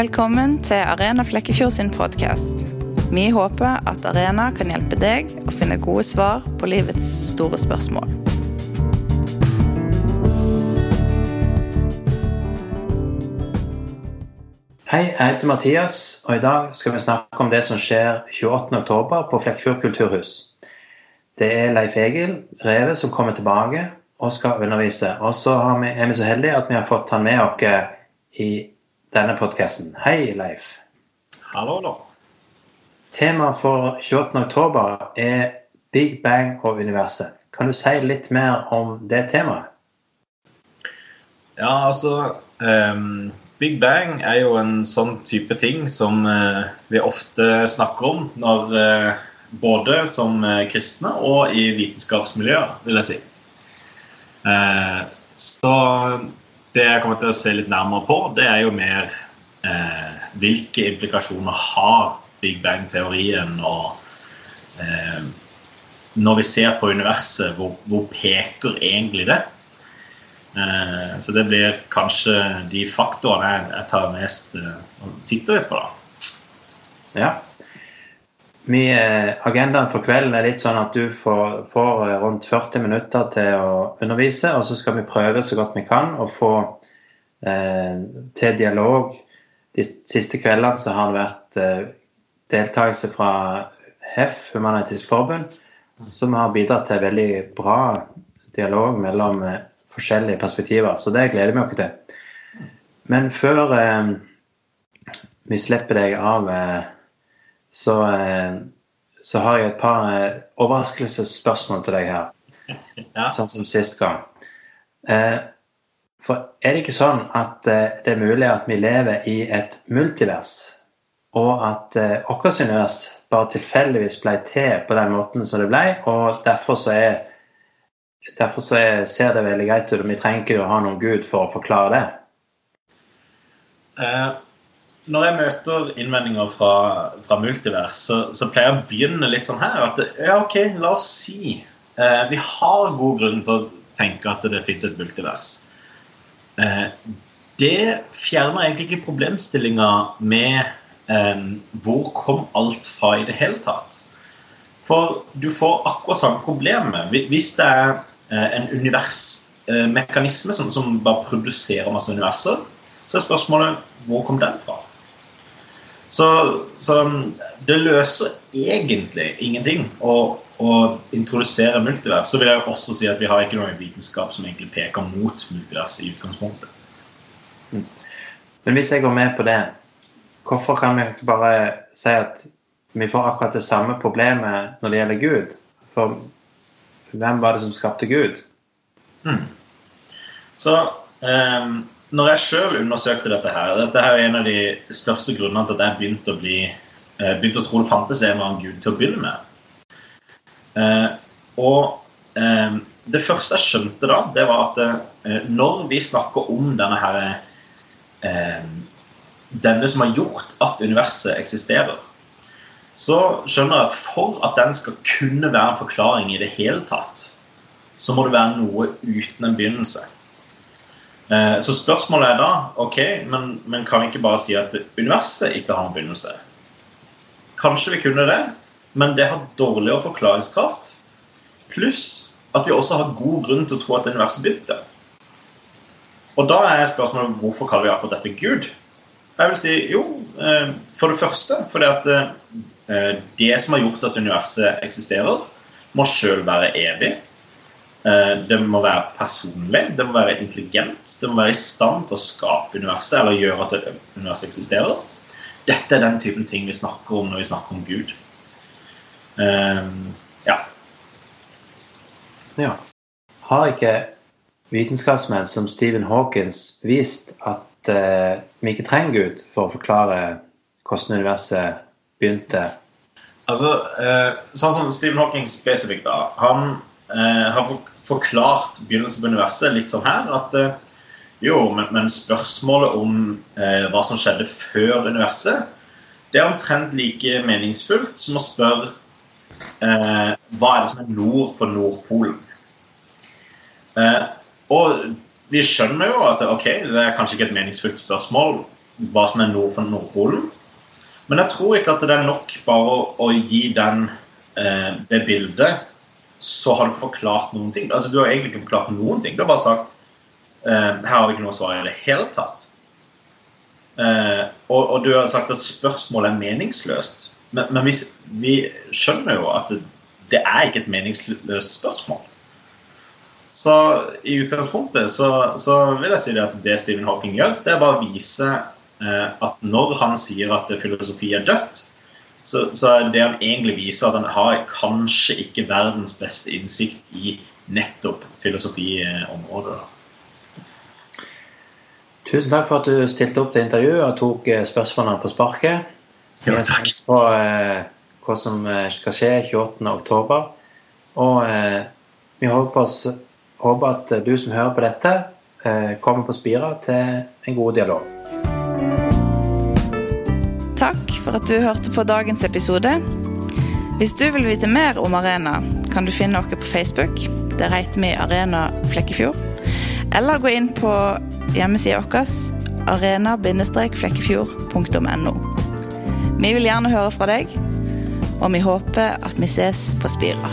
Velkommen til Arena Flekkefjord sin podkast. Vi håper at Arena kan hjelpe deg å finne gode svar på livets store spørsmål. Hei, jeg heter Mathias, og i dag skal vi snakke om det som skjer 28.10 på Flekkefjord kulturhus. Det er Leif Egil Reve som kommer tilbake og skal undervise. Og så er vi så heldige at vi har fått han med oss i denne podkasten. Hei, Leif. Hallo, da. Temaet for 28. oktober er Big Bang og universet. Kan du si litt mer om det temaet? Ja, altså um Big Bang er jo en sånn type ting som uh, vi ofte snakker om når, uh, både som eh, kristne og i vitenskapsmiljøer, vil jeg si. Så det jeg kommer til å se litt nærmere på, det er jo mer hvilke implikasjoner har Big Bang-teorien og når vi ser på universet, hvor, hvor peker egentlig det? Eh, så det blir kanskje de faktorene jeg tar mest eh, og titter litt på, da. Ja. Vi, eh, agendaen for kvelden er litt sånn at du får, får, rundt 40 minutter til å undervise, og så skal vi prøve så godt vi kan å få eh, til dialog. De siste kveldene så har det vært eh, deltakelse fra HEF, Human-Etisk Forbund, som har bidratt til veldig bra dialog mellom forskjellige perspektiver. Så det gleder vi oss til. Men før eh, vi slipper deg av, eh, så, eh, så, har jeg et par eh, overraskelsesspørsmål til deg her. Ja. Sånn som sist gang. Eh, for er det ikke sånn at det er mulig at vi lever i et multivers, og at vårt univers bare tilfeldigvis ble til på den måten som det ble, og derfor så er Derfor så ser det veldig greit ut, og vi trenger ikke å ha noen gud for å forklare det. Eh, når jeg møter innvendinger fra, fra multivers, så, så, pleier jeg å begynne litt sånn her. At ja, OK, la oss si eh, vi har god grunn til å tenke at det fins et multivers. Eh, det fjerner egentlig ikke problemstillinga med eh, hvor kom alt fra i det hele tatt. For du får akkurat samme problem hvis det er Eh, en universmekanisme som, som, bare produserer masse universer. Så er spørsmålet hvor kom den fra? Så, så det løser egentlig ingenting å, å, introdusere multivers. Så vil jeg også si at vi har ikke noen vitenskap som egentlig peker mot multivers i utgangspunktet. Mm. Men hvis jeg går med på det, hvorfor kan vi ikke bare si at vi får akkurat det samme problemet når det gjelder Gud? For hvem var det som skapte Gud? Mm. Så um, når jeg sjøl undersøkte dette her Dette her er en av de største grunnene til at jeg begynte å, bli, uh, begynte å tro det fantes en eller annen gud til å begynne med. Uh, og um, det første jeg skjønte da, det var at når vi snakker om denne her Denne som har gjort at universet eksisterer, så skjønner jeg at for at den skal kunne være en forklaring i det hele tatt, så må det være noe uten en begynnelse. Eh, så spørsmålet er da ok, men, men kan vi ikke bare si at universet ikke har en begynnelse? Kanskje vi kunne det, men det har dårligere forklaringskraft. Pluss at vi også har god grunn til å tro at universet begynte. Og da er spørsmålet hvorfor kaller vi akkurat dette Gud? Jeg vil si jo, eh, for det første fordi at eh, det som har gjort at universet eksisterer, må sjøl være evig. Eh, det må være personlig, det må være intelligent, det må være i stand til å skape universet eller gjøre at universet eksisterer. Dette er den typen ting vi snakker om når vi snakker om Gud. Ja. ja. Har ikke vitenskapsmenn som Stephen Hawkins vist at uh, vi ikke trenger Gud for å forklare hvordan universet begynte? Altså, uh, Sånn som Stephen Hawking spesifikt, da. Han uh, har forklart begynnelsen på universet litt sånn her at jo, men, men, spørsmålet om hva som skjedde før universet, det er omtrent like meningsfullt som å spørre hva er det som er nord for Nordpolen. og vi skjønner jo at ok, det er kanskje ikke et meningsfullt spørsmål. hva som er nord for Nordpolen. Men jeg tror ikke at det er nok bare å, å gi den, eh, det bildet, så har du forklart noen ting. Altså, du har egentlig ikke forklart noen ting. Du har bare sagt eh, her har vi ikke noe svar i det hele tatt. Eh, og, og, du har sagt at spørsmålet er meningsløst. Men, men vi, vi, skjønner jo at det, det er ikke et meningsløst spørsmål. Så i utgangspunktet så, så, vil jeg si det at det Stephen Hawking gjør, det er bare å vise eh, at når han sier at filosofi er dødt, så, så det han egentlig viser at han har kanskje ikke verdens beste innsikt i nettopp filosofiområdet. Tusen takk for at du stilte opp til intervju og tok eh, spørsmålene på sparket. Jo, takk. På eh, hva som eh, skal skje 28.10. Og eh, vi håper oss Håper at du som hører på dette, eh, kommer på Spira til en god dialog. For at du hørte på dagens episode. Hvis du vil vite mer om Arena, kan du finne oss på Facebook. Der heter vi Arena Flekkefjord. Eller gå inn på hjemmesida vår arena-flekkefjord.no. Vi vil gjerne høre fra deg, og vi håper at vi ses på Spira.